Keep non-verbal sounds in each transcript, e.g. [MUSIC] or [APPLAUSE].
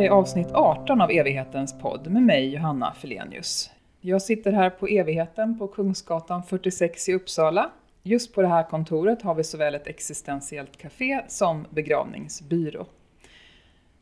här är avsnitt 18 av Evighetens podd med mig Johanna Felenius. Jag sitter här på Evigheten på Kungsgatan 46 i Uppsala. Just på det här kontoret har vi såväl ett existentiellt café som begravningsbyrå.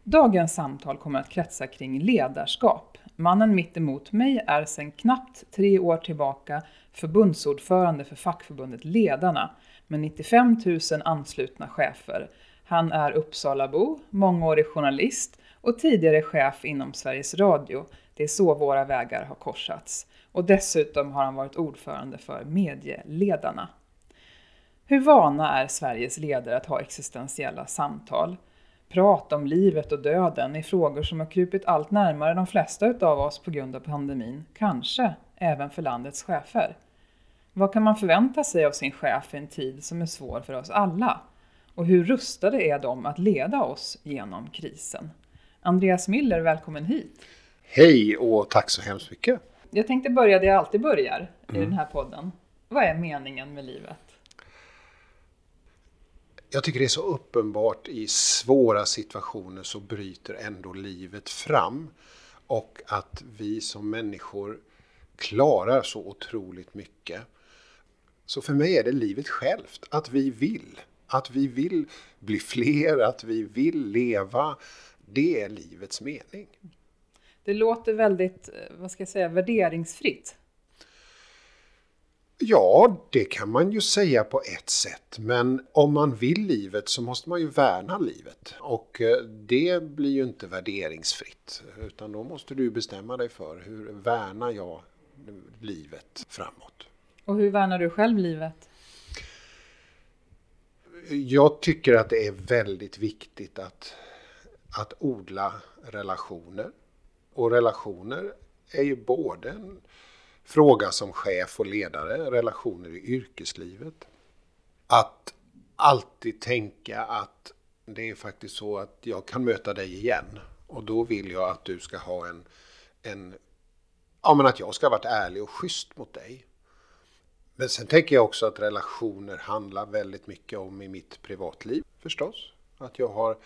Dagens samtal kommer att kretsa kring ledarskap. Mannen mitt emot mig är sedan knappt tre år tillbaka förbundsordförande för fackförbundet Ledarna med 95 000 anslutna chefer. Han är Uppsalabo, mångårig journalist och tidigare chef inom Sveriges Radio. Det är så våra vägar har korsats. Och dessutom har han varit ordförande för Medieledarna. Hur vana är Sveriges ledare att ha existentiella samtal? Prat om livet och döden är frågor som har krupit allt närmare de flesta utav oss på grund av pandemin, kanske även för landets chefer. Vad kan man förvänta sig av sin chef i en tid som är svår för oss alla? Och hur rustade är de att leda oss genom krisen? Andreas Miller, välkommen hit! Hej och tack så hemskt mycket! Jag tänkte börja där jag alltid börjar i mm. den här podden. Vad är meningen med livet? Jag tycker det är så uppenbart i svåra situationer så bryter ändå livet fram. Och att vi som människor klarar så otroligt mycket. Så för mig är det livet självt, att vi vill. Att vi vill bli fler, att vi vill leva. Det är livets mening. Det låter väldigt, vad ska jag säga, värderingsfritt. Ja, det kan man ju säga på ett sätt. Men om man vill livet så måste man ju värna livet. Och eh, det blir ju inte värderingsfritt. Utan då måste du bestämma dig för hur värnar jag livet framåt. Och hur värnar du själv livet? Jag tycker att det är väldigt viktigt att, att odla relationer. Och relationer är ju både en fråga som chef och ledare, relationer i yrkeslivet. Att alltid tänka att det är faktiskt så att jag kan möta dig igen. Och då vill jag att du ska ha en, en ja men att jag ska ha varit ärlig och schysst mot dig. Men sen tänker jag också att relationer handlar väldigt mycket om i mitt privatliv förstås. Att jag har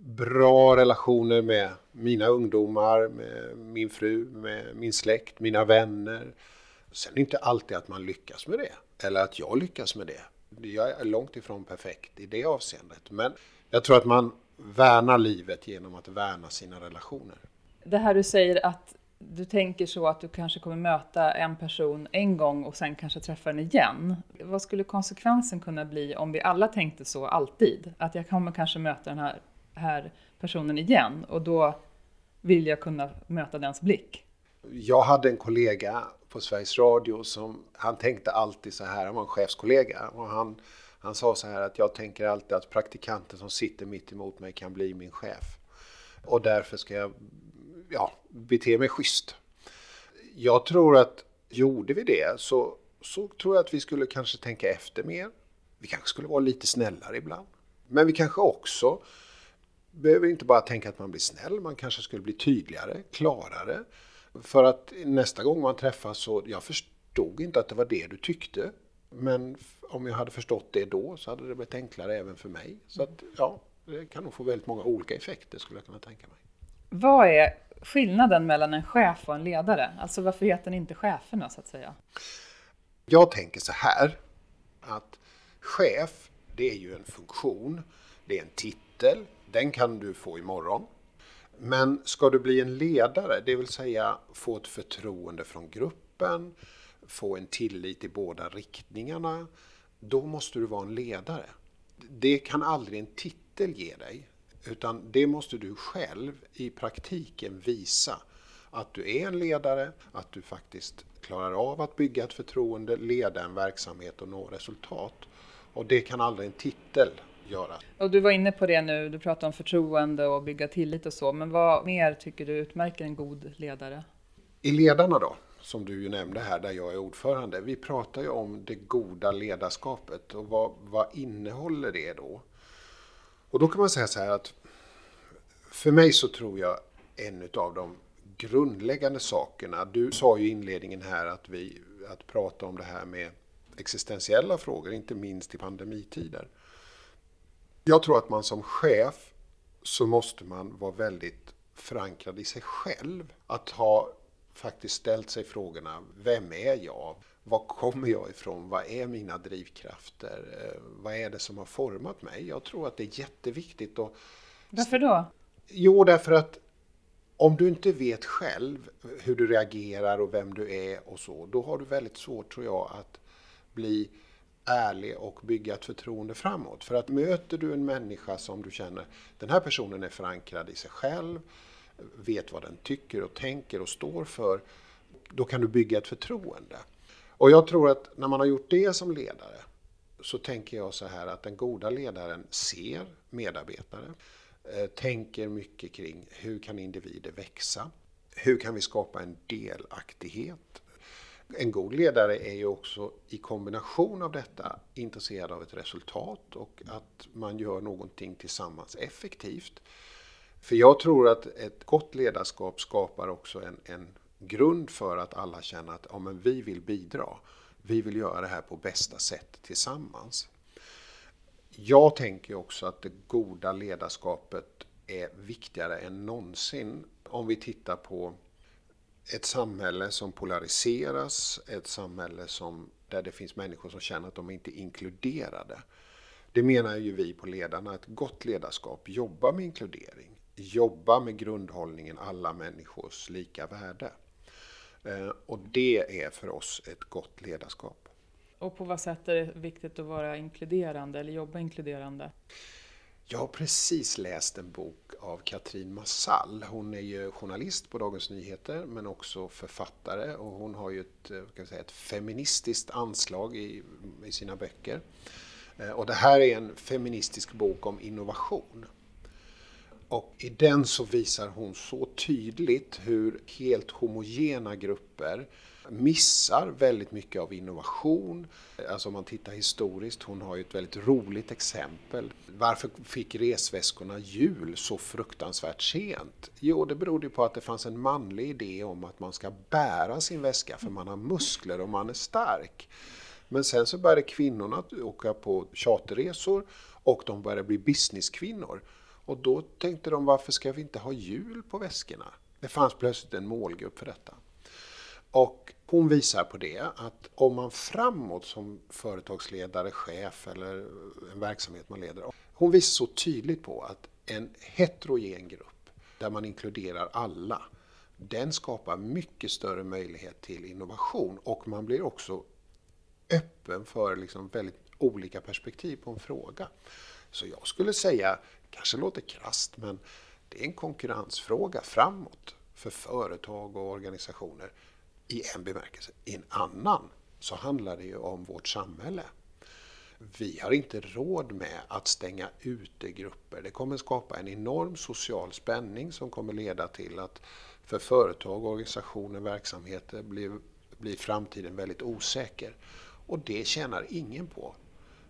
bra relationer med mina ungdomar, med min fru, med min släkt, mina vänner. Sen är det inte alltid att man lyckas med det. Eller att jag lyckas med det. Jag är långt ifrån perfekt i det avseendet. Men jag tror att man värnar livet genom att värna sina relationer. Det här du säger att du tänker så att du kanske kommer möta en person en gång och sen kanske träffa den igen. Vad skulle konsekvensen kunna bli om vi alla tänkte så alltid? Att jag kommer kanske möta den här, här personen igen och då vill jag kunna möta dens blick. Jag hade en kollega på Sveriges Radio som han tänkte alltid så här, han var en chefskollega och han, han sa så här att jag tänker alltid att praktikanten som sitter mitt emot mig kan bli min chef. Och därför ska jag ja, bete mig schysst. Jag tror att gjorde vi det så, så tror jag att vi skulle kanske tänka efter mer. Vi kanske skulle vara lite snällare ibland. Men vi kanske också behöver inte bara tänka att man blir snäll, man kanske skulle bli tydligare, klarare. För att nästa gång man träffas så, jag förstod inte att det var det du tyckte. Men om jag hade förstått det då så hade det blivit enklare även för mig. Så att, ja, det kan nog få väldigt många olika effekter skulle jag kunna tänka mig. Vad är skillnaden mellan en chef och en ledare? Alltså varför heter ni inte cheferna så att säga? Jag tänker så här att chef, det är ju en funktion, det är en titel, den kan du få imorgon. Men ska du bli en ledare, det vill säga få ett förtroende från gruppen, få en tillit i båda riktningarna, då måste du vara en ledare. Det kan aldrig en titel ge dig. Utan det måste du själv i praktiken visa. Att du är en ledare, att du faktiskt klarar av att bygga ett förtroende, leda en verksamhet och nå resultat. Och det kan aldrig en titel göra. Och du var inne på det nu, du pratade om förtroende och bygga tillit och så. Men vad mer tycker du utmärker en god ledare? I ledarna då, som du ju nämnde här där jag är ordförande. Vi pratar ju om det goda ledarskapet och vad, vad innehåller det då? Och då kan man säga så här att för mig så tror jag en av de grundläggande sakerna, du sa ju i inledningen här att vi, att prata om det här med existentiella frågor, inte minst i pandemitider. Jag tror att man som chef så måste man vara väldigt förankrad i sig själv. Att ha faktiskt ställt sig frågorna, vem är jag? Var kommer jag ifrån? Vad är mina drivkrafter? Eh, vad är det som har format mig? Jag tror att det är jätteviktigt. att... Varför då? Jo, därför att om du inte vet själv hur du reagerar och vem du är och så, då har du väldigt svårt tror jag att bli ärlig och bygga ett förtroende framåt. För att möter du en människa som du känner, den här personen är förankrad i sig själv, vet vad den tycker och tänker och står för, då kan du bygga ett förtroende. Och jag tror att när man har gjort det som ledare så tänker jag så här att den goda ledaren ser medarbetare, eh, tänker mycket kring hur kan individer växa? Hur kan vi skapa en delaktighet? En god ledare är ju också i kombination av detta intresserad av ett resultat och att man gör någonting tillsammans effektivt. För jag tror att ett gott ledarskap skapar också en, en grund för att alla känner att ja, men vi vill bidra. Vi vill göra det här på bästa sätt tillsammans. Jag tänker också att det goda ledarskapet är viktigare än någonsin om vi tittar på ett samhälle som polariseras, ett samhälle som, där det finns människor som känner att de inte är inkluderade. Det menar ju vi på ledarna, att gott ledarskap jobbar med inkludering, jobbar med grundhållningen alla människors lika värde. Eh, och det är för oss ett gott ledarskap. Och på vad sätt är det viktigt att vara inkluderande eller jobba inkluderande? Jag har precis läst en bok av Katrin Massall. Hon är ju journalist på Dagens Nyheter men också författare och hon har ju ett, eh, kan säga, ett feministiskt anslag i, i sina böcker. Eh, och det här är en feministisk bok om innovation. Och i den så visar hon så tydligt hur helt homogena grupper missar väldigt mycket av innovation. Alltså om man tittar historiskt, hon har ju ett väldigt roligt exempel. Varför fick resväskorna hjul så fruktansvärt sent? Jo, det berodde ju på att det fanns en manlig idé om att man ska bära sin väska för man har muskler och man är stark. Men sen så började kvinnorna åka på charterresor och de började bli businesskvinnor. Och då tänkte de, varför ska vi inte ha hjul på väskorna? Det fanns plötsligt en målgrupp för detta. Och hon visar på det att om man framåt som företagsledare, chef eller en verksamhet man leder. Hon visar så tydligt på att en heterogen grupp där man inkluderar alla, den skapar mycket större möjlighet till innovation och man blir också öppen för liksom väldigt olika perspektiv på en fråga. Så jag skulle säga, kanske låter krast, men det är en konkurrensfråga framåt för företag och organisationer i en bemärkelse. I en annan så handlar det ju om vårt samhälle. Vi har inte råd med att stänga ute grupper. Det kommer skapa en enorm social spänning som kommer leda till att för företag, organisationer, verksamheter blir, blir framtiden väldigt osäker. Och det tjänar ingen på.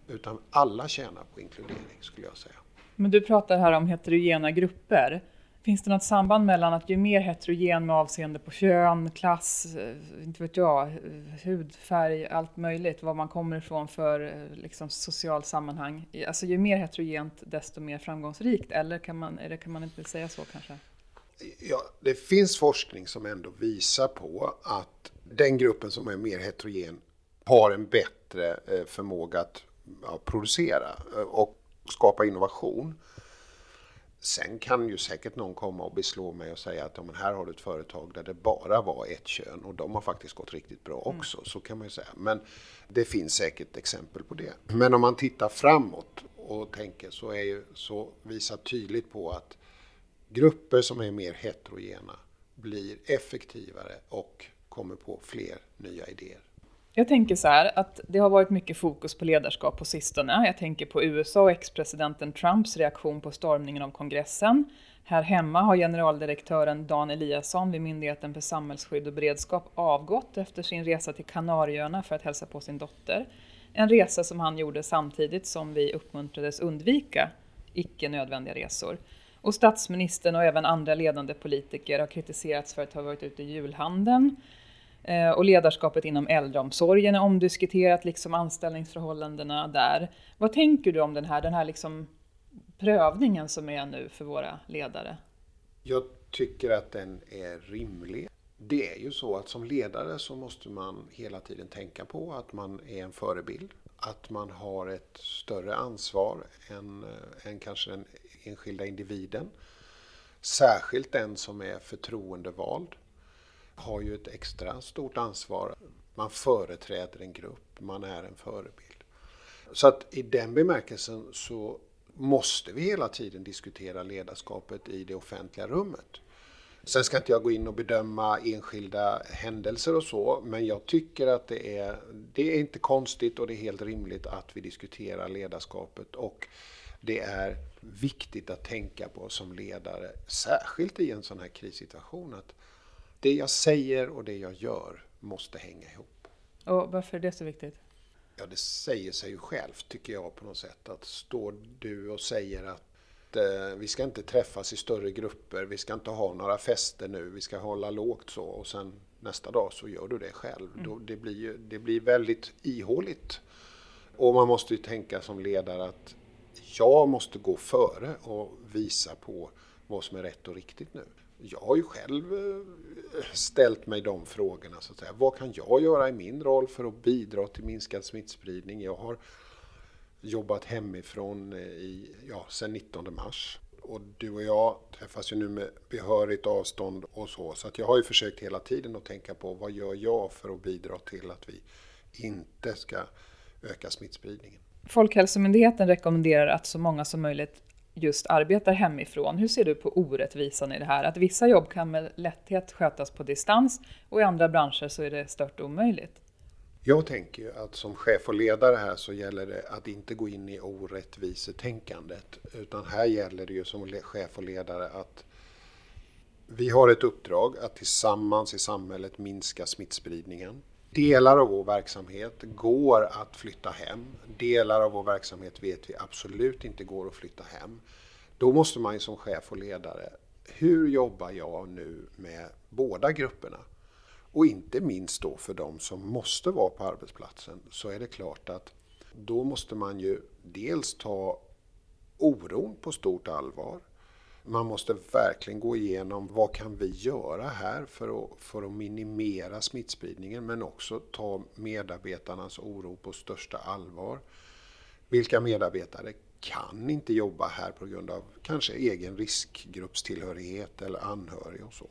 Utan alla tjänar på inkludering skulle jag säga. Men du pratar här om heterogena grupper. Finns det något samband mellan att ju mer heterogen med avseende på kön, klass, eh, inte vet jag, eh, hudfärg, allt möjligt, var man kommer ifrån för eh, liksom, social sammanhang. Alltså ju mer heterogent desto mer framgångsrikt, eller kan man, eller kan man inte säga så kanske? Ja, det finns forskning som ändå visar på att den gruppen som är mer heterogen har en bättre förmåga att ja, producera och skapa innovation. Sen kan ju säkert någon komma och beslå mig och säga att ja, men här har du ett företag där det bara var ett kön och de har faktiskt gått riktigt bra mm. också. Mm. Så kan man ju säga. Men det finns säkert exempel på det. Men om man tittar framåt och tänker så, är ju, så visar tydligt på att grupper som är mer heterogena blir effektivare och kommer på fler nya idéer. Jag tänker så här att det har varit mycket fokus på ledarskap på sistone. Jag tänker på USA och ex-presidenten Trumps reaktion på stormningen av kongressen. Här hemma har generaldirektören Dan Eliasson vid Myndigheten för samhällsskydd och beredskap avgått efter sin resa till Kanarieöarna för att hälsa på sin dotter. En resa som han gjorde samtidigt som vi uppmuntrades undvika icke nödvändiga resor. Och statsministern och även andra ledande politiker har kritiserats för att ha varit ute i julhandeln Eh, och ledarskapet inom äldreomsorgen är omdiskuterat, liksom anställningsförhållandena där. Vad tänker du om den här, den här liksom prövningen som är nu för våra ledare? Jag tycker att den är rimlig. Det är ju så att som ledare så måste man hela tiden tänka på att man är en förebild. Att man har ett större ansvar än, eh, än kanske den enskilda individen. Särskilt den som är förtroendevald har ju ett extra stort ansvar. Man företräder en grupp, man är en förebild. Så att i den bemärkelsen så måste vi hela tiden diskutera ledarskapet i det offentliga rummet. Sen ska inte jag gå in och bedöma enskilda händelser och så, men jag tycker att det är, det är inte konstigt och det är helt rimligt att vi diskuterar ledarskapet och det är viktigt att tänka på som ledare, särskilt i en sån här krissituation, att det jag säger och det jag gör måste hänga ihop. Och varför är det så viktigt? Ja, det säger sig ju självt tycker jag på något sätt. Att står du och säger att eh, vi ska inte träffas i större grupper, vi ska inte ha några fester nu, vi ska hålla lågt så och sen nästa dag så gör du det själv. Mm. Då, det, blir ju, det blir väldigt ihåligt. Och man måste ju tänka som ledare att jag måste gå före och visa på vad som är rätt och riktigt nu. Jag har ju själv eh, ställt mig de frågorna. Så att säga. Vad kan jag göra i min roll för att bidra till minskad smittspridning? Jag har jobbat hemifrån eh, i, ja, sedan 19 mars. Och du och jag träffas ju nu med behörigt avstånd och så. Så att jag har ju försökt hela tiden att tänka på vad gör jag för att bidra till att vi inte ska öka smittspridningen. Folkhälsomyndigheten rekommenderar att så många som möjligt just arbetar hemifrån. Hur ser du på orättvisan i det här? Att vissa jobb kan med lätthet skötas på distans och i andra branscher så är det stört omöjligt. Jag tänker ju att som chef och ledare här så gäller det att inte gå in i orättvisetänkandet. Utan här gäller det ju som chef och ledare att vi har ett uppdrag att tillsammans i samhället minska smittspridningen. Delar av vår verksamhet går att flytta hem. Delar av vår verksamhet vet vi absolut inte går att flytta hem. Då måste man ju som chef och ledare, hur jobbar jag nu med båda grupperna? Och inte minst då för de som måste vara på arbetsplatsen så är det klart att då måste man ju dels ta oron på stort allvar. Man måste verkligen gå igenom vad kan vi göra här för att, för att minimera smittspridningen men också ta medarbetarnas oro på största allvar. Vilka medarbetare kan inte jobba här på grund av kanske egen riskgruppstillhörighet eller anhörig och så.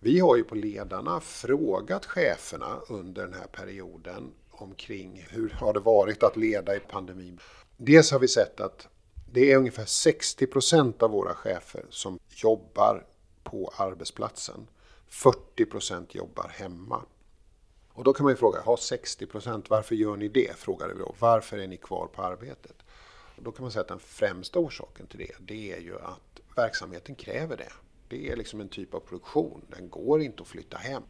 Vi har ju på Ledarna frågat cheferna under den här perioden omkring hur har det varit att leda i pandemin. Dels har vi sett att det är ungefär 60 procent av våra chefer som jobbar på arbetsplatsen. 40 procent jobbar hemma. Och då kan man ju fråga, har 60 procent, varför gör ni det? Frågade vi då. Varför är ni kvar på arbetet? Och då kan man säga att den främsta orsaken till det, det är ju att verksamheten kräver det. Det är liksom en typ av produktion, den går inte att flytta hem.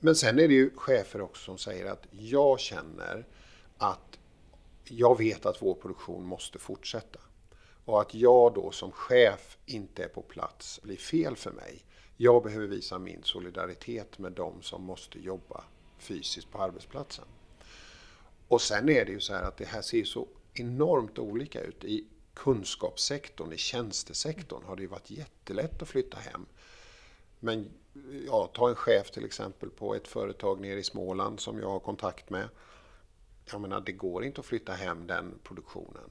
Men sen är det ju chefer också som säger att jag känner att jag vet att vår produktion måste fortsätta. Och att jag då som chef inte är på plats blir fel för mig. Jag behöver visa min solidaritet med de som måste jobba fysiskt på arbetsplatsen. Och sen är det ju så här att det här ser så enormt olika ut. I kunskapssektorn, i tjänstesektorn har det ju varit jättelätt att flytta hem. Men ja, ta en chef till exempel på ett företag nere i Småland som jag har kontakt med. Jag menar, det går inte att flytta hem den produktionen.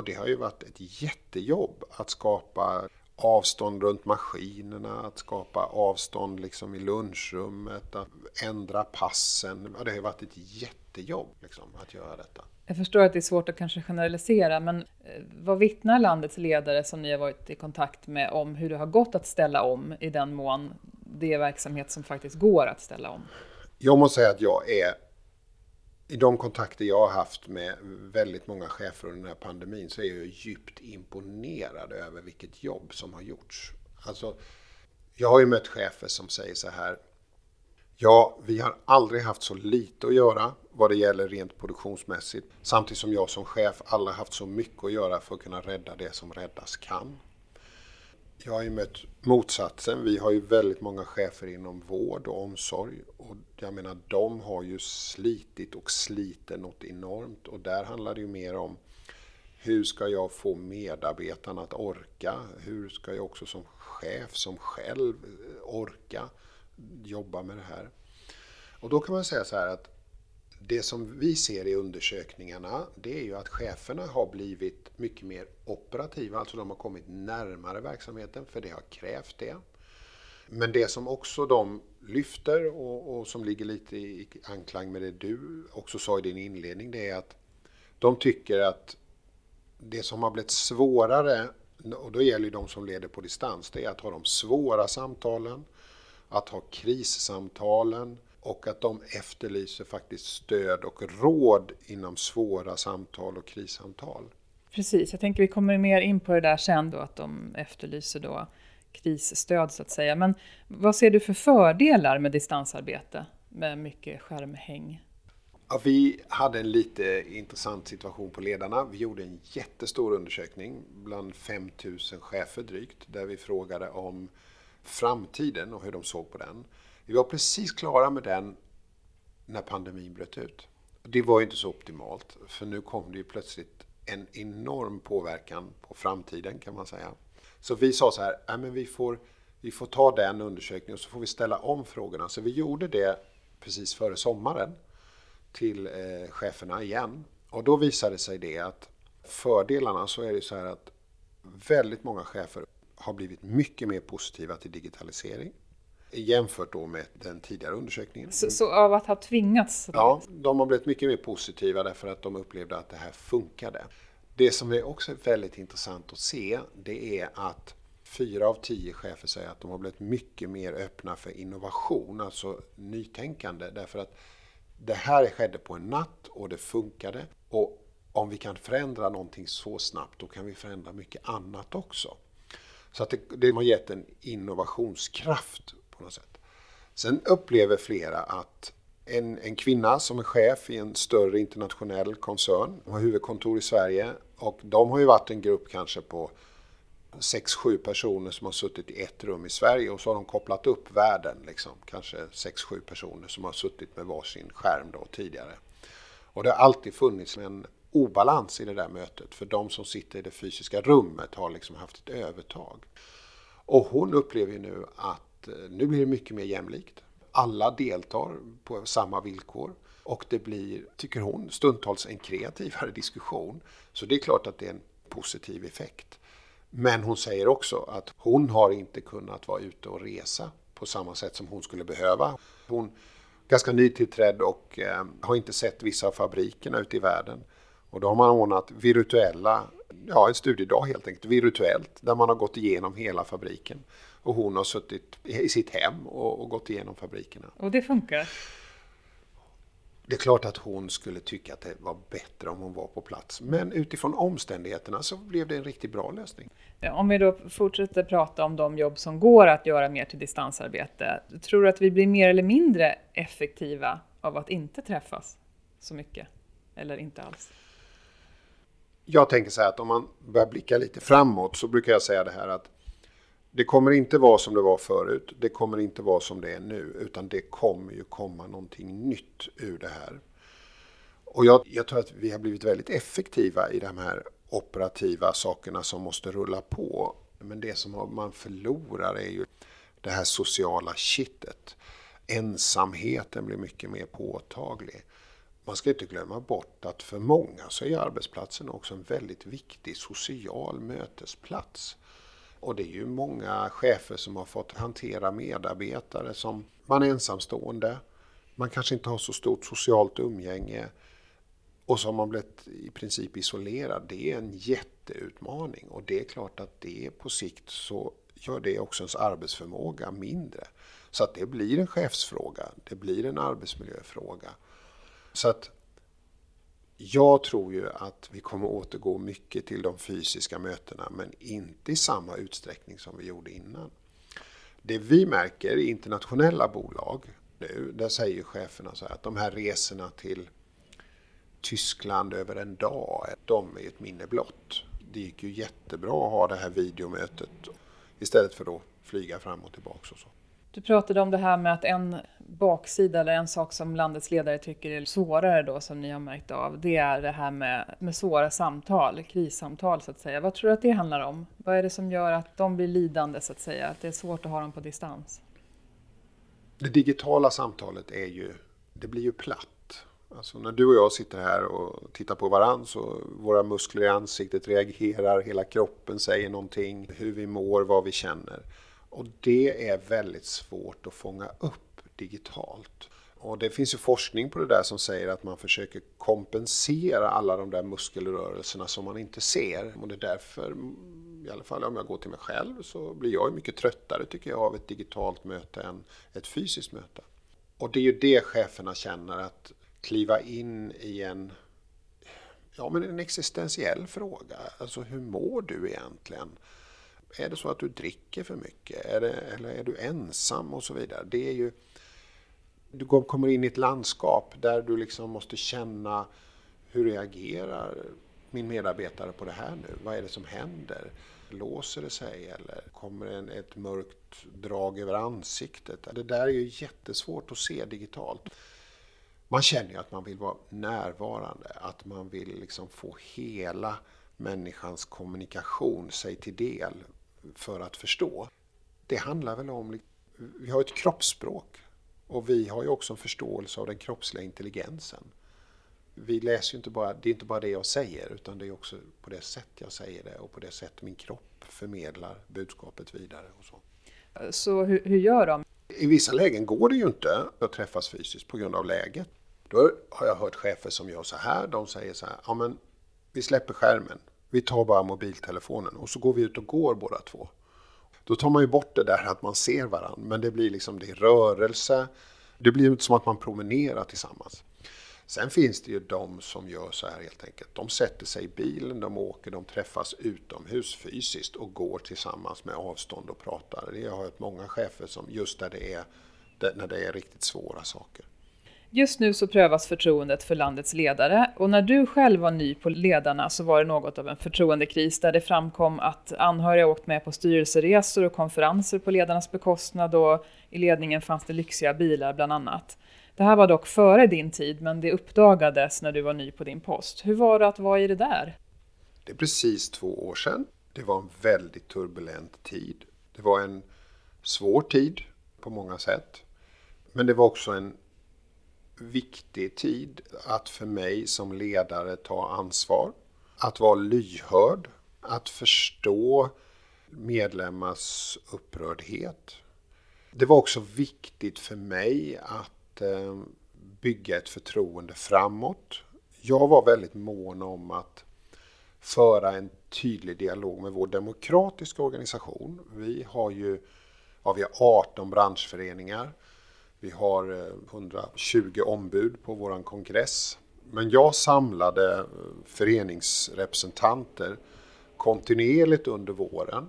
Och det har ju varit ett jättejobb att skapa avstånd runt maskinerna, att skapa avstånd liksom i lunchrummet, att ändra passen. Det har ju varit ett jättejobb liksom, att göra detta. Jag förstår att det är svårt att kanske generalisera, men eh, vad vittnar landets ledare som ni har varit i kontakt med om hur det har gått att ställa om i den mån det är verksamhet som faktiskt går att ställa om? Jag måste säga att jag är i de kontakter jag har haft med väldigt många chefer under den här pandemin så är jag djupt imponerad över vilket jobb som har gjorts. Alltså, jag har ju mött chefer som säger så här. Ja, vi har aldrig haft så lite att göra vad det gäller rent produktionsmässigt. Samtidigt som jag som chef aldrig haft så mycket att göra för att kunna rädda det som räddas kan. Jag har ju mött motsatsen. Vi har ju väldigt många chefer inom vård och omsorg. Och jag menar, de har ju slitit och sliter något enormt. Och där handlar det ju mer om Hur ska jag få medarbetarna att orka? Hur ska jag också som chef, som själv orka jobba med det här? Och då kan man säga så här att det som vi ser i undersökningarna det är ju att cheferna har blivit mycket mer operativa, alltså de har kommit närmare verksamheten för det har krävt det. Men det som också de lyfter och, och, som ligger lite i anklang med det du också sa i din inledning, det är att de tycker att det som har blivit svårare, och då gäller det de som leder på distans, det är att ha de svåra samtalen, att ha krissamtalen och att de efterlyser faktiskt stöd och råd inom svåra samtal och krissamtal. Precis, jag tänker vi kommer mer in på det där sen då, att de efterlyser då krisstöd så att säga. Men vad ser du för fördelar med distansarbete med mycket skärmhäng? Ja, vi hade en lite intressant situation på ledarna. Vi gjorde en jättestor undersökning bland 5000 chefer drygt, där vi frågade om framtiden och hur de såg på den. Vi var precis klara med den när pandemin bröt ut. Det var ju inte så optimalt, för nu kom det ju plötsligt en enorm påverkan på framtiden kan man säga. Så vi sa så här, äh, men vi, får, vi får ta den undersökningen och så får vi ställa om frågorna. Så vi gjorde det precis före sommaren till eh, cheferna igen. Och då visade sig det att fördelarna så är det så här att väldigt många chefer har blivit mycket mer positiva till digitalisering jämfört då med den tidigare undersökningen. Så, så, av att ha tvingats? Ja, de har blivit mycket mer positiva därför att de upplevde att det här funkade. Det som är också väldigt intressant att se, det är att fyra av tio chefer säger att de har blivit mycket mer öppna för innovation, alltså nytänkande, därför att det här skedde på en natt och det funkade. Och om vi kan förändra någonting så snabbt, då kan vi förändra mycket annat också. Så att det, det har gett en innovationskraft på något sätt. Sen upplever flera att en, en kvinna som är chef i en större internationell koncern, har huvudkontor i Sverige och de har ju varit en grupp kanske på 6-7 personer som har suttit i ett rum i Sverige och så har de kopplat upp världen, liksom, kanske 6-7 personer som har suttit med varsin skärm då tidigare. Och det har alltid funnits en obalans i det där mötet för de som sitter i det fysiska rummet har liksom haft ett övertag. Och hon upplever ju nu att Eh, nu blir det mycket mer jämlikt. Alla deltar på samma villkor och det blir, tycker hon, stundtals en kreativare diskussion. Så det är klart att det är en positiv effekt. Men hon säger också att hon har inte kunnat vara ute och resa på samma sätt som hon skulle behöva. Hon är ganska nytillträdd och eh, har inte sett vissa av fabrikerna ute i världen. Och då har man ordnat virtuella, ja en studiedag helt enkelt, virtuellt, där man har gått igenom hela fabriken. Och hon har suttit i sitt hem och, och gått igenom fabrikerna. Och det funkar? Det är klart att hon skulle tycka att det var bättre om hon var på plats. Men utifrån omständigheterna så blev det en riktigt bra lösning. Om vi då fortsätter prata om de jobb som går att göra mer till distansarbete. Tror du att vi blir mer eller mindre effektiva av att inte träffas så mycket? Eller inte alls? Jag tänker så här att om man börjar blicka lite framåt så brukar jag säga det här att det kommer inte vara som det var förut. Det kommer inte vara som det är nu. Utan det kommer ju komma någonting nytt ur det här. Och jag, jag tror att vi har blivit väldigt effektiva i de här operativa sakerna som måste rulla på. Men det som man förlorar är ju det här sociala kittet. Ensamheten blir mycket mer påtaglig. Man ska inte glömma bort att för många så är arbetsplatsen också en väldigt viktig social mötesplats. Och det är ju många chefer som har fått hantera medarbetare som man är ensamstående. Man kanske inte har så stort socialt umgänge. Och så har man blivit i princip isolerad. Det är en jätteutmaning. Och det är klart att det på sikt så gör det också ens arbetsförmåga mindre. Så att det blir en chefsfråga. Det blir en arbetsmiljöfråga. Så att jag tror ju att vi kommer återgå mycket till de fysiska mötena men inte i samma utsträckning som vi gjorde innan. Det vi märker i internationella bolag nu, där säger cheferna så här att de här resorna till Tyskland över en dag, de är ett minne blott. Det gick ju jättebra att ha det här videomötet istället för att flyga fram och tillbaka och så. Du pratade om det här med att en baksida, eller en sak som landets ledare tycker är svårare då, som ni har märkt av, det är det här med, med svåra samtal, krissamtal så att säga. Vad tror du att det handlar om? Vad är det som gör att de blir lidande så att säga, att det är svårt att ha dem på distans? Det digitala samtalet är ju, det blir ju platt. Alltså när du och jag sitter här och tittar på varandra så våra muskler i ansiktet reagerar, hela kroppen säger någonting, hur vi mår, vad vi känner. Och det är väldigt svårt att fånga upp digitalt. Och det finns ju forskning på det där som säger att man försöker kompensera alla de där muskelrörelserna som man inte ser. Och det är därför, i alla fall om jag går till mig själv, så blir jag mycket tröttare tycker jag av ett digitalt möte än ett fysiskt möte. Och det är ju det cheferna känner att kliva in i en, ja, men en existentiell fråga. Alltså hur mår du egentligen? Är det så att du dricker för mycket? Är det, eller är du ensam och så vidare? Det är ju, du kommer in i ett landskap där du liksom måste känna hur reagerar min medarbetare på det här nu? Vad är det som händer? Låser det sig eller kommer en, ett mörkt drag över ansiktet? Det där är ju jättesvårt att se digitalt. Man känner ju att man vill vara närvarande, att man vill liksom få hela människans kommunikation sig till del för att förstå. Det handlar väl om, vi har ett kroppsspråk och vi har ju också en förståelse av den kroppsliga intelligensen. Vi läser ju inte bara, det är inte bara det jag säger utan det är också på det sätt jag säger det och på det sätt min kropp förmedlar budskapet vidare. Och så så hur, hur gör de? I vissa lägen går det ju inte att träffas fysiskt på grund av läget. Då har jag hört chefer som gör så här. De säger så här, ja men vi släpper skärmen. Vi tar bara mobiltelefonen och så går vi ut och går båda två. Då tar man ju bort det där att man ser varandra, men det blir liksom det rörelse. Det blir som att man promenerar tillsammans. Sen finns det ju de som gör så här helt enkelt. De sätter sig i bilen, de åker, de träffas utomhus fysiskt och går tillsammans med avstånd och pratar. Det har jag hört många chefer som just där det är, när det är riktigt svåra saker. Just nu så prövas förtroendet för landets ledare och när du själv var ny på ledarna så var det något av en förtroendekris där det framkom att anhöriga åkt med på styrelseresor och konferenser på ledarnas bekostnad och i ledningen fanns det lyxiga bilar bland annat. Det här var dock före din tid men det uppdagades när du var ny på din post. Hur var det att vara i det där? Det är precis två år sedan. Det var en väldigt turbulent tid. Det var en svår tid på många sätt. Men det var också en viktig tid att för mig som ledare ta ansvar. Att vara lyhörd. Att förstå medlemmars upprördhet. Det var också viktigt för mig att eh, bygga ett förtroende framåt. Jag var väldigt mån om att föra en tydlig dialog med vår demokratiska organisation. Vi har ju ja, vi har 18 branschföreningar. Vi har eh, 120 ombud på vår kongress. Men jag samlade eh, föreningsrepresentanter kontinuerligt under våren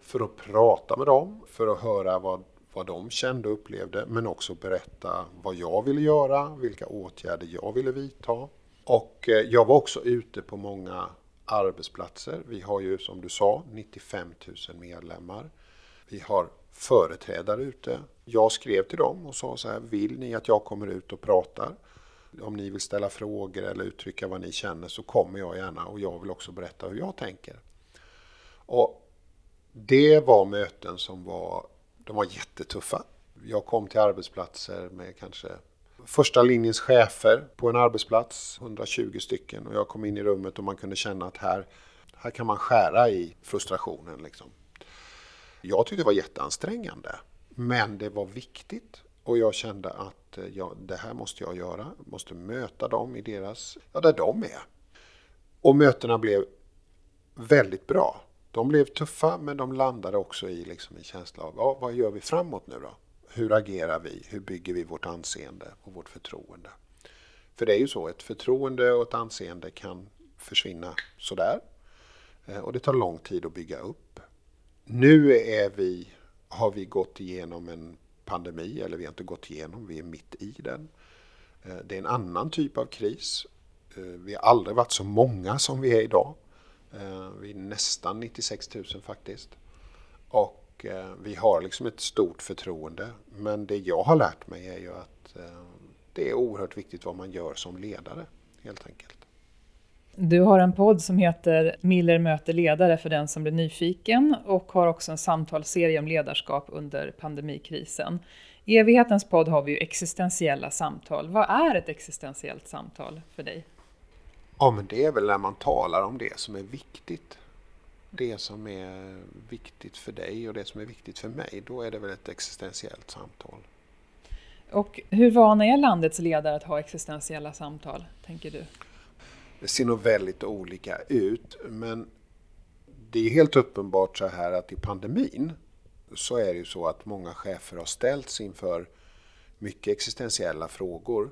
för att prata med dem, för att höra vad, vad de kände och upplevde, men också berätta vad jag ville göra, vilka åtgärder jag ville vidta. Och eh, jag var också ute på många arbetsplatser. Vi har ju som du sa 95 000 medlemmar. Vi har företrädare ute. Jag skrev till dem och sa så här, vill ni att jag kommer ut och pratar? Om ni vill ställa frågor eller uttrycka vad ni känner så kommer jag gärna och jag vill också berätta hur jag tänker. Och det var möten som var, de var jättetuffa. Jag kom till arbetsplatser med kanske första linjens chefer på en arbetsplats, 120 stycken. Och jag kom in i rummet och man kunde känna att här, här kan man skära i frustrationen. Liksom. Jag tyckte det var jätteansträngande. Men det var viktigt och jag kände att eh, ja, det här måste jag göra. Jag måste möta dem i deras, ja där de är. Och mötena blev väldigt bra. De blev tuffa men de landade också i liksom en känsla av ja, vad gör vi framåt nu då? Hur agerar vi? Hur bygger vi vårt anseende och vårt förtroende? För det är ju så, ett förtroende och ett anseende kan försvinna sådär. Eh, och det tar lång tid att bygga upp. Nu är vi, har vi gått igenom en pandemi, eller vi har inte gått igenom, vi är mitt i den. Eh, det är en annan typ av kris. Eh, vi har aldrig varit så många som vi är idag. Eh, vi är nästan 96 000 faktiskt. Och vi har liksom ett stort förtroende. Men det jag har lärt mig är ju att det är oerhört viktigt vad man gör som ledare helt enkelt. Du har en podd som heter Miller möter ledare för den som blir nyfiken och har också en samtalsserie om ledarskap under pandemikrisen. I evighetens podd har vi ju existentiella samtal. Vad är ett existentiellt samtal för dig? Ja, men det är väl när man talar om det som är viktigt. Det som är viktigt för dig och det som är viktigt för mig. Då är det väl ett existentiellt samtal. Och hur vana är landets ledare att ha existentiella samtal, tänker du? Det ser nog väldigt olika ut, men det är helt uppenbart så här att i pandemin så är det ju så att många chefer har ställts inför mycket existentiella frågor.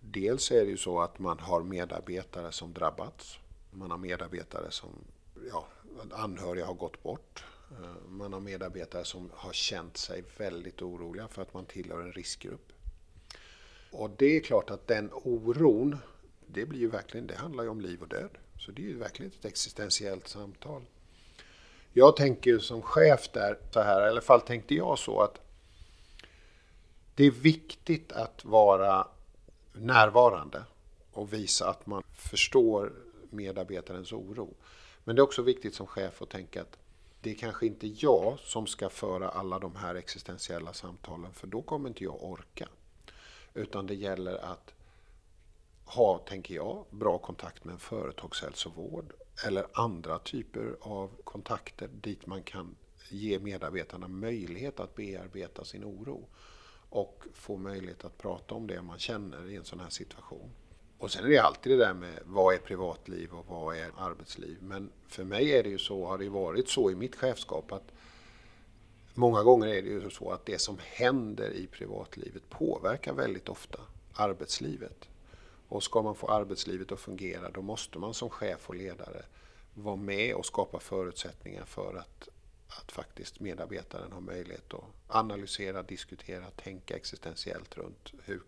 Dels är det ju så att man har medarbetare som drabbats. Man har medarbetare som, ja, anhöriga har gått bort. Eh, man har medarbetare som har känt sig väldigt oroliga för att man tillhör en riskgrupp. Och det är klart att den oron, det blir ju verkligen, det handlar ju om liv och död. Så det är ju verkligen ett existentiellt samtal. Jag tänker ju som chef där så här, i alla fall tänkte jag så att det är viktigt att vara närvarande och visa att man förstår medarbetarens oro. Men det är också viktigt som chef att tänka att det är kanske inte jag som ska föra alla de här existentiella samtalen för då kommer inte jag orka. Utan det gäller att ha, tänker jag, bra kontakt med en företagshälsovård eller andra typer av kontakter dit man kan ge medarbetarna möjlighet att bearbeta sin oro och få möjlighet att prata om det man känner i en sån här situation. Och sen är det alltid det där med vad är privatliv och vad är arbetsliv. Men för mig är det ju så, har det varit så i mitt chefskap att många gånger är det ju så att det som händer i privatlivet påverkar väldigt ofta arbetslivet. Och ska man få arbetslivet att fungera då måste man som chef och ledare vara med och skapa förutsättningar för att, att faktiskt medarbetaren har möjlighet att analysera, diskutera, tänka existentiellt runt hur,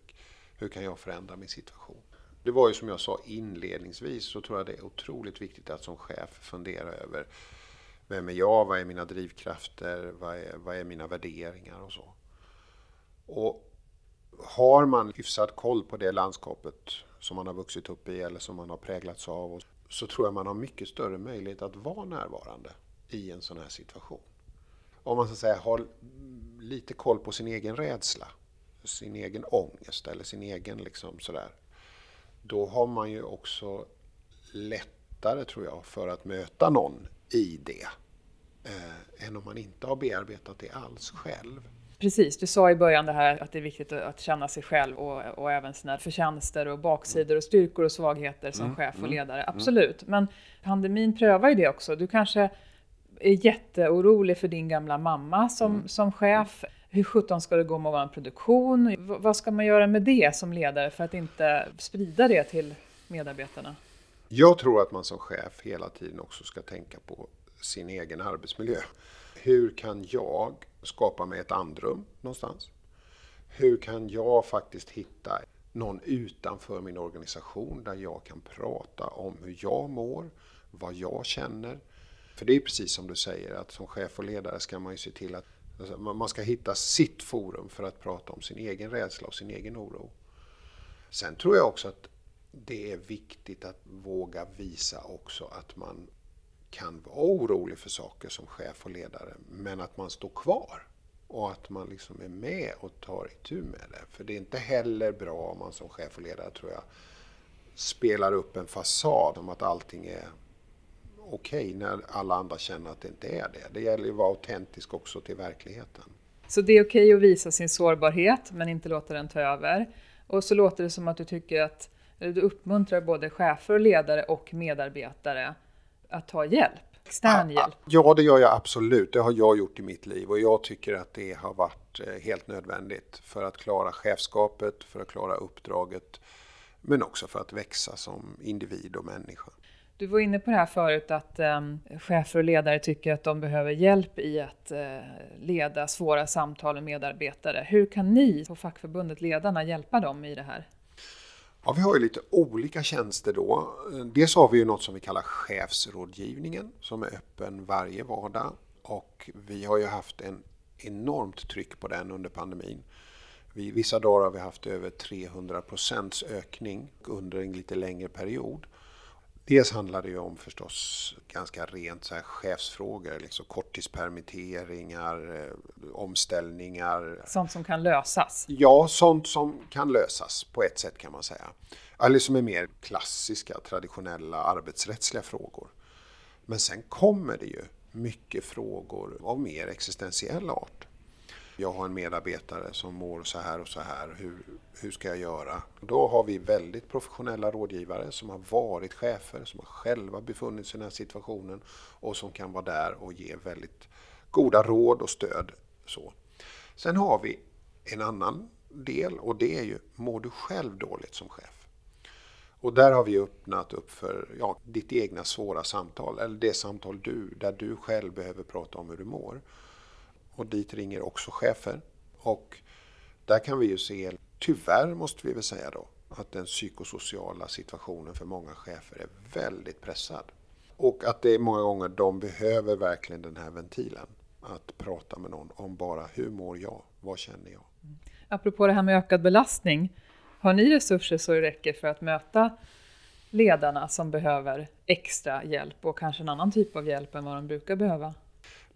hur kan jag förändra min situation. Det var ju som jag sa inledningsvis så tror jag det är otroligt viktigt att som chef fundera över vem är jag, vad är mina drivkrafter, vad är, vad är mina värderingar och så. Och har man hyfsad koll på det landskapet som man har vuxit upp i eller som man har präglats av så tror jag man har mycket större möjlighet att vara närvarande i en sån här situation. Om man så att säga har lite koll på sin egen rädsla, sin egen ångest eller sin egen liksom sådär. Då har man ju också lättare tror jag för att möta någon i det. Eh, än om man inte har bearbetat det alls själv. Precis, du sa i början det här att det är viktigt att känna sig själv och, och även sina förtjänster och baksidor och styrkor och svagheter som mm, chef och mm, ledare. Mm. Absolut, men pandemin prövar ju det också. Du kanske är jätteorolig för din gamla mamma som, mm. som chef. Hur sjutton ska det gå med vår produktion? V vad ska man göra med det som ledare för att inte sprida det till medarbetarna? Jag tror att man som chef hela tiden också ska tänka på sin egen arbetsmiljö. Hur kan jag skapa mig ett andrum någonstans? Hur kan jag faktiskt hitta någon utanför min organisation där jag kan prata om hur jag mår, vad jag känner. För det är precis som du säger att som chef och ledare ska man ju se till att alltså, man ska hitta sitt forum för att prata om sin egen rädsla och sin egen oro. Sen tror jag också att det är viktigt att våga visa också att man kan vara orolig för saker som chef och ledare, men att man står kvar. Och att man liksom är med och tar itu med det. För det är inte heller bra om man som chef och ledare, tror jag, spelar upp en fasad om att allting är okej okay, när alla andra känner att det inte är det. Det gäller ju att vara autentisk också till verkligheten. Så det är okej okay att visa sin sårbarhet, men inte låta den ta över. Och så låter det som att du tycker att, du uppmuntrar både chefer och ledare och medarbetare att ta hjälp? Extern hjälp? Ja, det gör jag absolut. Det har jag gjort i mitt liv och jag tycker att det har varit eh, helt nödvändigt för att klara chefskapet, för att klara uppdraget, men också för att växa som individ och människa. Du var inne på det här förut att um, chefer och ledare tycker att de behöver hjälp i att uh, leda svåra samtal med medarbetare. Hur kan ni på fackförbundet Ledarna hjälpa dem i det här? Ja, vi har ju lite olika tjänster då. Dels har vi ju något som vi kallar chefsrådgivningen som är öppen varje vardag Och vi har ju haft en enormt tryck på den under pandemin. Vi, vissa dagar har vi haft över 300 procents ökning under en lite längre period. Dels handlar det ju om förstås ganska rent så här chefsfrågor, liksom korttidspermitteringar, eh, omställningar. Sånt som kan lösas? Ja, sånt som kan lösas på ett sätt kan man säga. Eller som är mer klassiska, traditionella arbetsrättsliga frågor. Men sen kommer det ju mycket frågor av mer existentiell art. Jag har en medarbetare som mår så här och så här, hur, hur ska jag göra? Då har vi väldigt professionella rådgivare som har varit chefer, som har själva befunnit sig i den här situationen och som kan vara där och ge väldigt goda råd och stöd. Så. Sen har vi en annan del och det är ju, mår du själv dåligt som chef? Och där har vi öppnat upp för ja, ditt egna svåra samtal, eller det samtal du, där du själv behöver prata om hur du mår. Och dit ringer också chefer. Och där kan vi ju se, tyvärr måste vi väl säga då, att den psykosociala situationen för många chefer är väldigt pressad. Och att det är många gånger de behöver verkligen den här ventilen. Att prata med någon om bara hur mår jag? Vad känner jag? Mm. Apropå det här med ökad belastning. Har ni resurser så det räcker för att möta ledarna som behöver extra hjälp och kanske en annan typ av hjälp än vad de brukar behöva?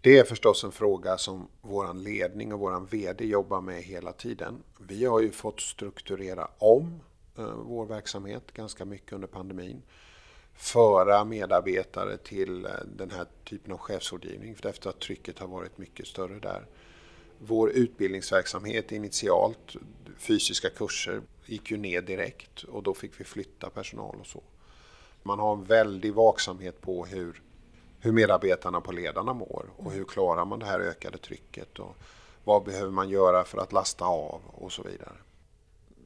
Det är förstås en fråga som vår ledning och vår VD jobbar med hela tiden. Vi har ju fått strukturera om eh, vår verksamhet ganska mycket under pandemin. Föra medarbetare till eh, den här typen av chefsrådgivning efter att trycket har varit mycket större där. Vår utbildningsverksamhet initialt, fysiska kurser, gick ju ner direkt och då fick vi flytta personal och så. Man har en väldig vaksamhet på hur, hur medarbetarna på ledarna mår och hur klarar man det här ökade trycket och vad behöver man göra för att lasta av och så vidare.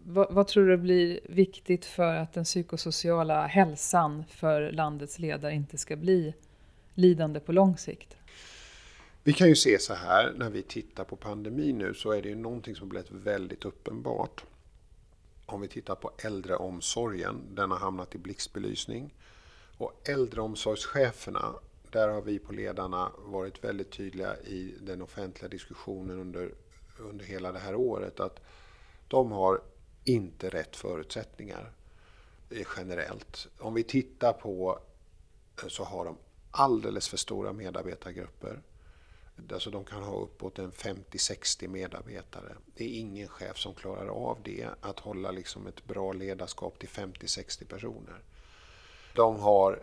Vad, vad, tror du blir viktigt för att den psykosociala hälsan för landets ledare inte ska bli lidande på lång sikt? Vi kan ju se så här, när vi tittar på pandemin nu så är det ju någonting som blivit väldigt uppenbart. Om vi tittar på äldreomsorgen, den har hamnat i blixtbelysning. Och äldreomsorgscheferna, där har vi på ledarna varit väldigt tydliga i den offentliga diskussionen under, under hela det här året att de har inte rätt förutsättningar eh, generellt. Om vi tittar på eh, så har de alldeles för stora medarbetargrupper. Alltså de kan ha uppåt en 50-60 medarbetare. Det är ingen chef som klarar av det, att hålla liksom ett bra ledarskap till 50-60 personer. De har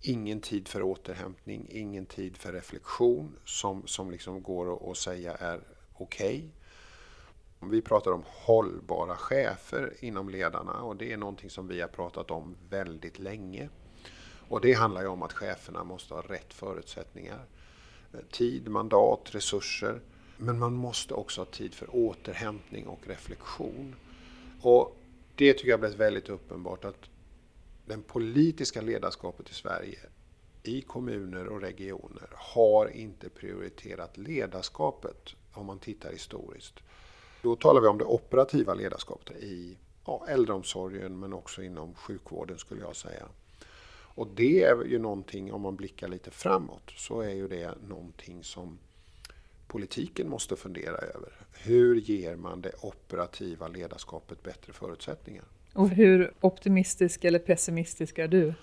ingen tid för återhämtning, ingen tid för reflektion som, som liksom går att säga är okej. Okay. Vi pratar om hållbara chefer inom ledarna och det är någonting som vi har pratat om väldigt länge. Och det handlar ju om att cheferna måste ha rätt förutsättningar tid, mandat, resurser. Men man måste också ha tid för återhämtning och reflektion. Och det tycker jag blivit väldigt uppenbart att det politiska ledarskapet i Sverige i kommuner och regioner har inte prioriterat ledarskapet om man tittar historiskt. Då talar vi om det operativa ledarskapet i ja, äldreomsorgen men också inom sjukvården skulle jag säga. Och det är ju någonting, om man blickar lite framåt, så är ju det någonting som politiken måste fundera över. Hur ger man det operativa ledarskapet bättre förutsättningar? Och hur optimistisk eller pessimistisk är du?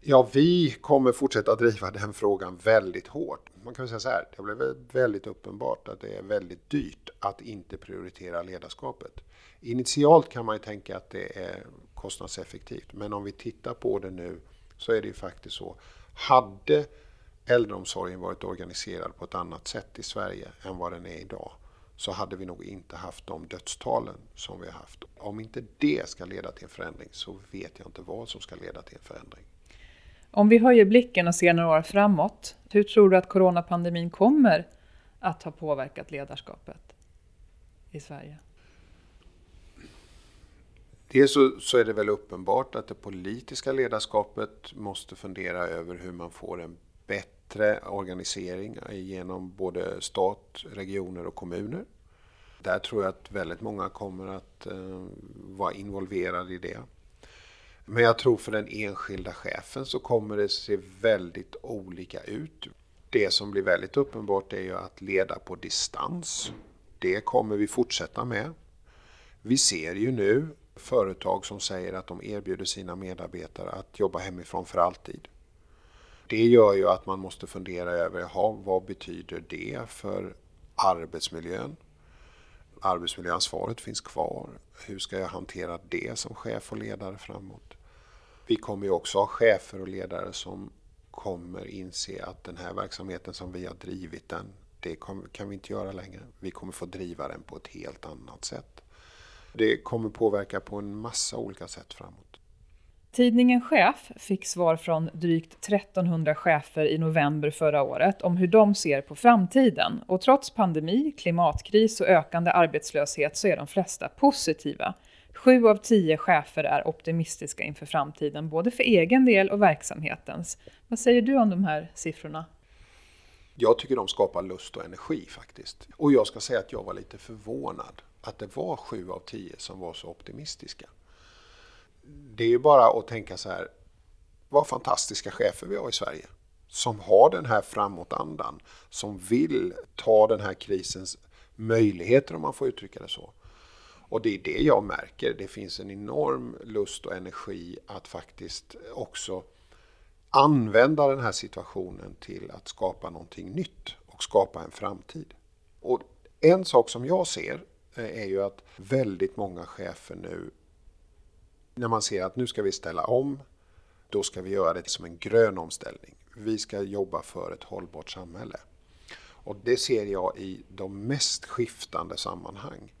Ja, vi kommer fortsätta driva den frågan väldigt hårt. Man kan säga så här, det blev väldigt uppenbart att det är väldigt dyrt att inte prioritera ledarskapet. Initialt kan man ju tänka att det är kostnadseffektivt. Men om vi tittar på det nu så är det ju faktiskt så. Hade äldreomsorgen varit organiserad på ett annat sätt i Sverige än vad den är idag så hade vi nog inte haft de dödstalen som vi har haft. Om inte det ska leda till en förändring så vet jag inte vad som ska leda till en förändring. Om vi höjer blicken och ser några år framåt, hur tror du att coronapandemin kommer att ha påverkat ledarskapet i Sverige? Dels så, så, är det väl uppenbart att det politiska ledarskapet måste fundera över hur man får en bättre organisering genom både stat, regioner och kommuner. Där tror jag att väldigt många kommer att eh, vara involverade i det. Men jag tror för den enskilda chefen så kommer det se väldigt olika ut. Det som blir väldigt uppenbart är ju att leda på distans. Det kommer vi fortsätta med. Vi ser ju nu företag som säger att de erbjuder sina medarbetare att jobba hemifrån för alltid. Det gör ju att man måste fundera över, jaha, vad betyder det för arbetsmiljön? Arbetsmiljöansvaret finns kvar. Hur ska jag hantera det som chef och ledare framåt? Vi kommer ju också ha chefer och ledare som kommer inse att den här verksamheten som vi har drivit den, det kan vi inte göra längre. Vi kommer få driva den på ett helt annat sätt. Det kommer påverka på en massa olika sätt framåt. Tidningen Chef fick svar från drygt 1300 chefer i november förra året om hur de ser på framtiden. Och trots pandemi, klimatkris och ökande arbetslöshet så är de flesta positiva. Sju av tio chefer är optimistiska inför framtiden, både för egen del och verksamhetens. Vad säger du om de här siffrorna? Jag tycker de skapar lust och energi faktiskt. Och jag ska säga att jag var lite förvånad att det var sju av tio som var så optimistiska det är ju bara att tänka så här, vad fantastiska chefer vi har i Sverige. Som har den här framåtandan, som vill ta den här krisens möjligheter om man får uttrycka det så. Och det är det jag märker, det finns en enorm lust och energi att faktiskt också använda den här situationen till att skapa någonting nytt och skapa en framtid. Och en sak som jag ser eh, är ju att väldigt många chefer nu när man ser att nu ska vi ställa om, då ska vi göra det som en grön omställning. Vi ska jobba för ett hållbart samhälle. Och det ser jag i de mest skiftande sammanhang.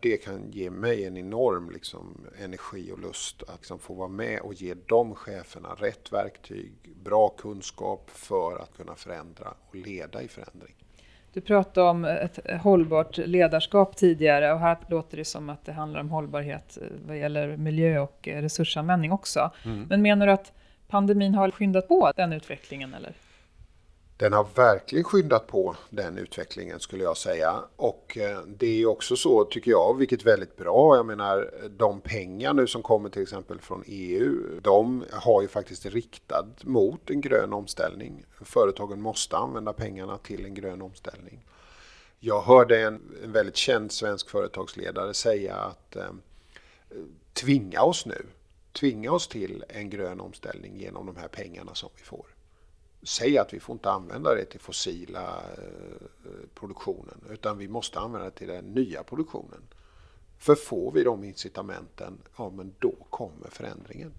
Det kan ge mig en enorm liksom, energi och lust att liksom, få vara med och ge de cheferna rätt verktyg, bra kunskap för att kunna förändra och leda i förändring. Du pratade om ett hållbart ledarskap tidigare och här låter det som att det handlar om hållbarhet eh, vad gäller miljö och eh, resursanvändning också. Mm. Men menar du att pandemin har skyndat på den utvecklingen? Eller? Den har verkligen skyndat på den utvecklingen skulle jag säga. Och eh, det är också så, tycker jag, vilket är väldigt bra. Jag menar, de pengar nu som kommer till exempel från EU, de har ju faktiskt riktat mot en grön omställning. Företagen måste använda pengarna till en grön omställning. Jag hörde en, en väldigt känd svensk företagsledare säga att eh, tvinga oss nu, tvinga oss till en grön omställning genom de här pengarna som vi får säga att vi får inte använda det till fossila eh, produktionen utan vi måste använda det till den nya produktionen. För får vi de incitamenten, ja men då kommer förändringen.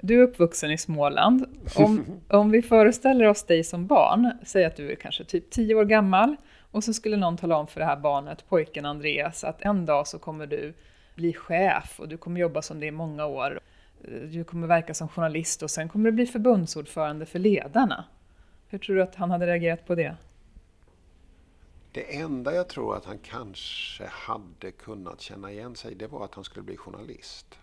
Du är uppvuxen i Småland. Om, [LAUGHS] om vi föreställer oss dig som barn, säg att du är kanske typ 10 år gammal och så skulle någon tala om för det här barnet, pojken Andreas, att en dag så kommer du bli chef och du kommer jobba som det i många år. Eh, du kommer verka som journalist och sen kommer du bli förbundsordförande för ledarna. Hur tror du att han hade reagerat på det? Det enda jag tror att han kanske hade kunnat känna igen sig, det var att han skulle bli journalist.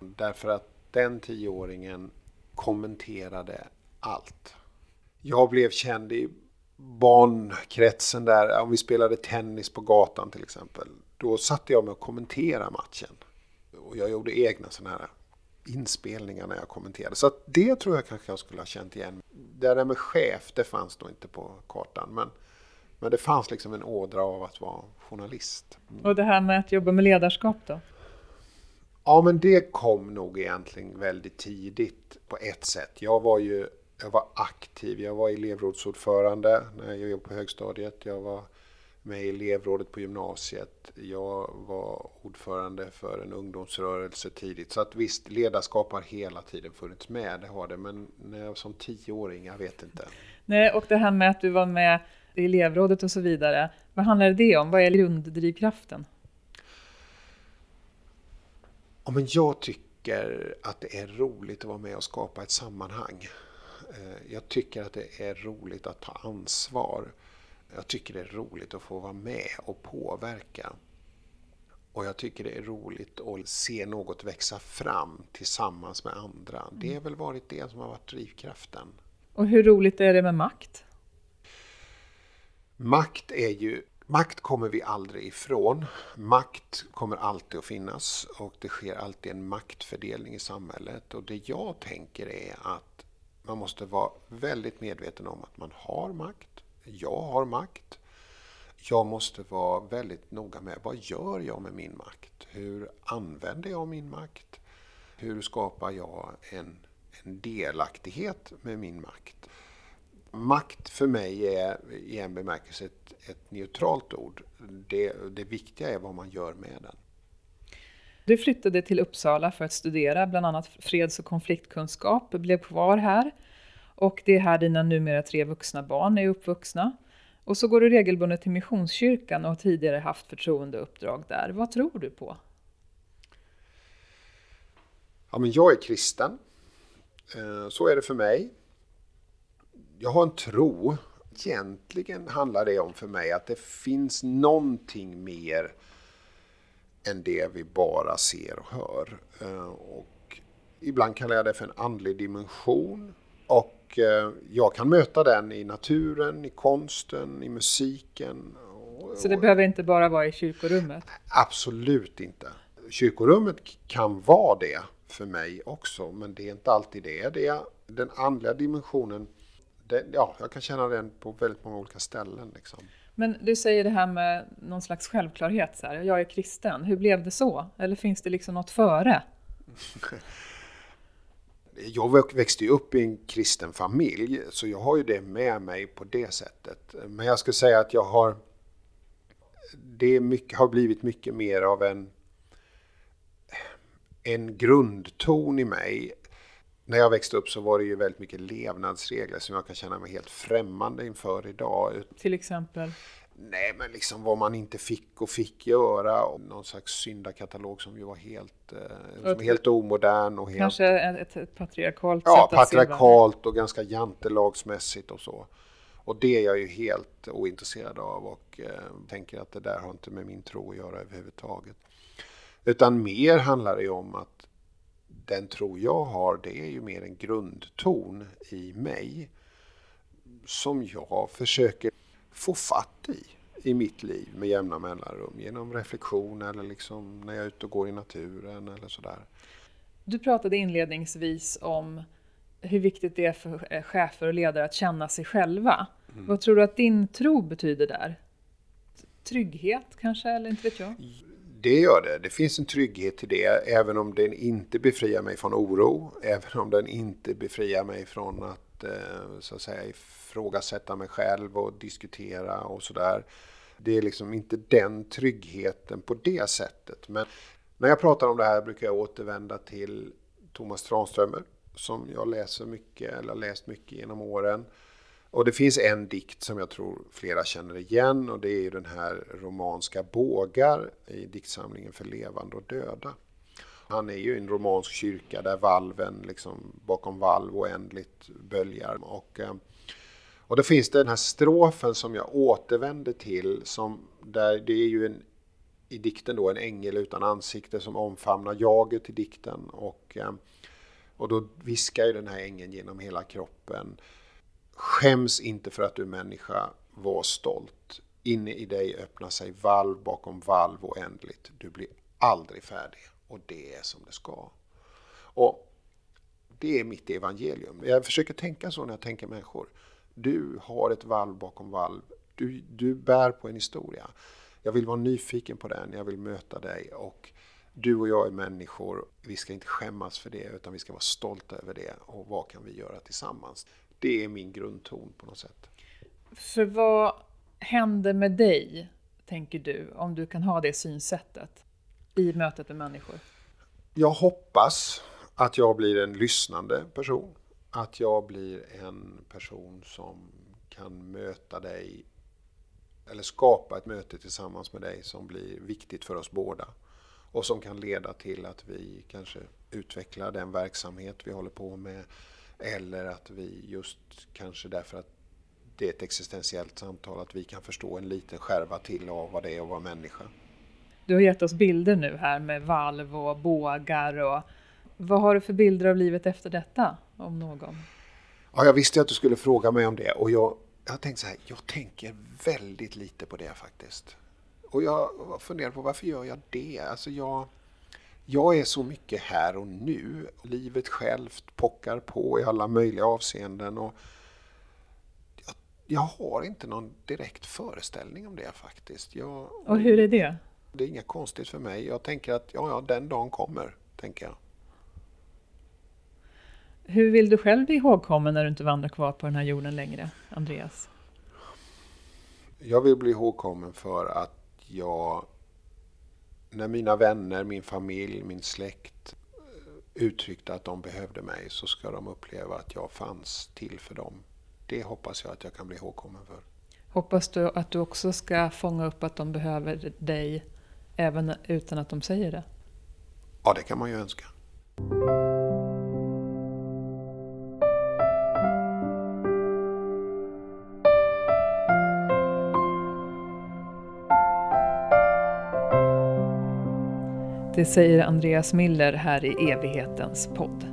Därför att den tioåringen kommenterade allt. Jag blev känd i barnkretsen där, om vi spelade tennis på gatan till exempel. Då satte jag mig och kommenterade matchen. Och jag gjorde egna sådana här inspelningar när jag kommenterade. Så det tror jag kanske jag skulle ha känt igen. Det där med chef, det fanns nog inte på kartan. Men, men det fanns liksom en ådra av att vara journalist. Mm. Och det här med att jobba med ledarskap då? Ja, men det kom nog egentligen väldigt tidigt på ett sätt. Jag var ju jag var aktiv. Jag var elevrådsordförande när jag jobbade på högstadiet. Jag var med i elevrådet på gymnasiet. Jag var ordförande för en ungdomsrörelse tidigt. Så att visst, ledarskap har hela tiden funnits med, det har det. Men när jag som tioåring, jag vet inte. Nej, och det här med att du var med i elevrådet och så vidare. Vad handlar det om? Vad är grunddrivkraften? Ja, men jag tycker att det är roligt att vara med och skapa ett sammanhang. Eh, jag tycker att det är roligt att ta ansvar. Jag tycker det är roligt att få vara med och påverka. Och jag tycker det är roligt att se något växa fram tillsammans med andra. Det har mm. väl varit det som har varit drivkraften. Och hur roligt är det med makt? Makt är ju Makt kommer vi aldrig ifrån. Makt kommer alltid att finnas och det sker alltid en maktfördelning i samhället. Och det jag tänker är att Man måste vara väldigt medveten om att man har makt. Jag har makt. Jag måste vara väldigt noga med vad gör jag med min makt? Hur använder jag min makt? Hur skapar jag en, en delaktighet med min makt? Makt för mig är i en bemärkelse ett, ett neutralt ord. Det, det viktiga är vad man gör med den. Du flyttade till Uppsala för att studera bland annat freds och konfliktkunskap, blev kvar här. Och det är här dina numera tre vuxna barn är uppvuxna. Och så går du regelbundet till Missionskyrkan och har tidigare haft förtroendeuppdrag där. Vad tror du på? Ja, men jag är kristen. Eh, så är det för mig. Jag har en tro. Egentligen handlar det om för mig att det finns någonting mer än det vi bara ser och hör. Eh, och ibland kallar jag det för en andlig dimension. Och eh, jag kan möta den i naturen, i konsten, i musiken. Så det behöver inte bara vara i kyrkorummet? Absolut inte. Kyrkorummet kan vara det för mig också, men det är inte alltid det. det är den andliga dimensionen, det, ja, jag kan känna den på väldigt många olika ställen. Liksom. Men du säger det här med någon slags självklarhet, så här, jag är kristen. Hur blev det så? Eller finns det liksom något före? [LAUGHS] jag växte ju upp i en kristen familj, så jag har ju det med mig på det sättet. Men jag skulle säga att jag har... Det mycket, har blivit mycket mer av en, en grundton i mig. När jag växte upp så var det ju väldigt mycket levnadsregler som jag kan känna mig helt främmande inför idag. Till exempel? Nej, men liksom vad man inte fick och fick göra. Och någon slags syndakatalog som ju var helt, eh, som helt omodern. Och helt, Kanske ett, ett patriarkalt Ja, patriarkalt och ganska jantelagsmässigt och så. Och det är jag ju helt ointresserad av och eh, tänker att det där har inte med min tro att göra överhuvudtaget. Utan mer handlar det ju om att den tro jag har, det är ju mer en grundton i mig. Som jag försöker få fatt i i mitt liv med jämna mellanrum genom reflektion eller liksom när jag är ute och går i naturen eller sådär. Du pratade inledningsvis om hur viktigt det är för eh, chefer och ledare att känna sig själva. Mm. Vad tror du att din tro betyder där? Trygghet kanske, eller inte vet jag? Det gör det. Det finns en trygghet till det, även om den inte befriar mig från oro, även om den inte befriar mig från att, eh, så att säga, ifrågasätta mig själv och diskutera och sådär. Det är liksom inte den tryggheten på det sättet. Men när jag pratar om det här brukar jag återvända till Thomas Tranströmer som jag läser mycket, eller har läst mycket genom åren. Och det finns en dikt som jag tror flera känner igen och det är ju den här romanska bågar i diktsamlingen för levande och döda. Han är ju i en romansk kyrka där valven liksom bakom valv oändligt böljar. Och, eh, och då finns det den här strofen som jag återvänder till, som där det är ju en, i dikten då en ängel utan ansikte som omfamnar jaget i dikten. Och, eh, och då viskar ju den här ängeln genom hela kroppen. Skäms inte för att du är människa, var stolt. Inne i dig öppnar sig valv bakom valv oändligt. Du blir aldrig färdig. Och det är som det ska. Och det är mitt evangelium. Jag försöker tänka så när jag tänker människor. Du har ett valv bakom valv. Du, du bär på en historia. Jag vill vara nyfiken på den, jag vill möta dig. Och du och jag är människor. Vi ska inte skämmas för det, utan vi ska vara stolta över det. Och vad kan vi göra tillsammans? Det är min grundton på något sätt. För vad händer med dig, tänker du, om du kan ha det synsättet i mötet med människor? Jag hoppas att jag blir en lyssnande person att jag blir en person som kan möta dig eller skapa ett möte tillsammans med dig som blir viktigt för oss båda. Och som kan leda till att vi kanske utvecklar den verksamhet vi håller på med. Eller att vi just kanske därför att det är ett existentiellt samtal, att vi kan förstå en liten skärva till av vad det är att vara människa. Du har gett oss bilder nu här med valv och bågar och vad har du för bilder av livet efter detta, om någon? Ja, jag visste att du skulle fråga mig om det och jag, jag tänkte så här, jag tänker väldigt lite på det faktiskt. Och jag funderar på varför gör jag det? Alltså jag, jag är så mycket här och nu. Livet självt pockar på i alla möjliga avseenden. Och jag, jag har inte någon direkt föreställning om det faktiskt. Jag, och hur är det? Det är inget konstigt för mig. Jag tänker att ja, ja, den dagen kommer, tänker jag. Hur vill du själv bli ihågkommen när du inte vandrar kvar på den här jorden längre, Andreas? Jag vill bli ihågkommen för att jag, när mina vänner, min familj, min släkt eh, uttryckte att de behövde mig så ska de uppleva att jag fanns till för dem. Det hoppas jag att jag kan bli ihågkommen för. Hoppas du att du också ska fånga upp att de behöver dig även utan att de säger det? Ja, det kan man ju önska. Det säger Andreas Miller här i evighetens podd.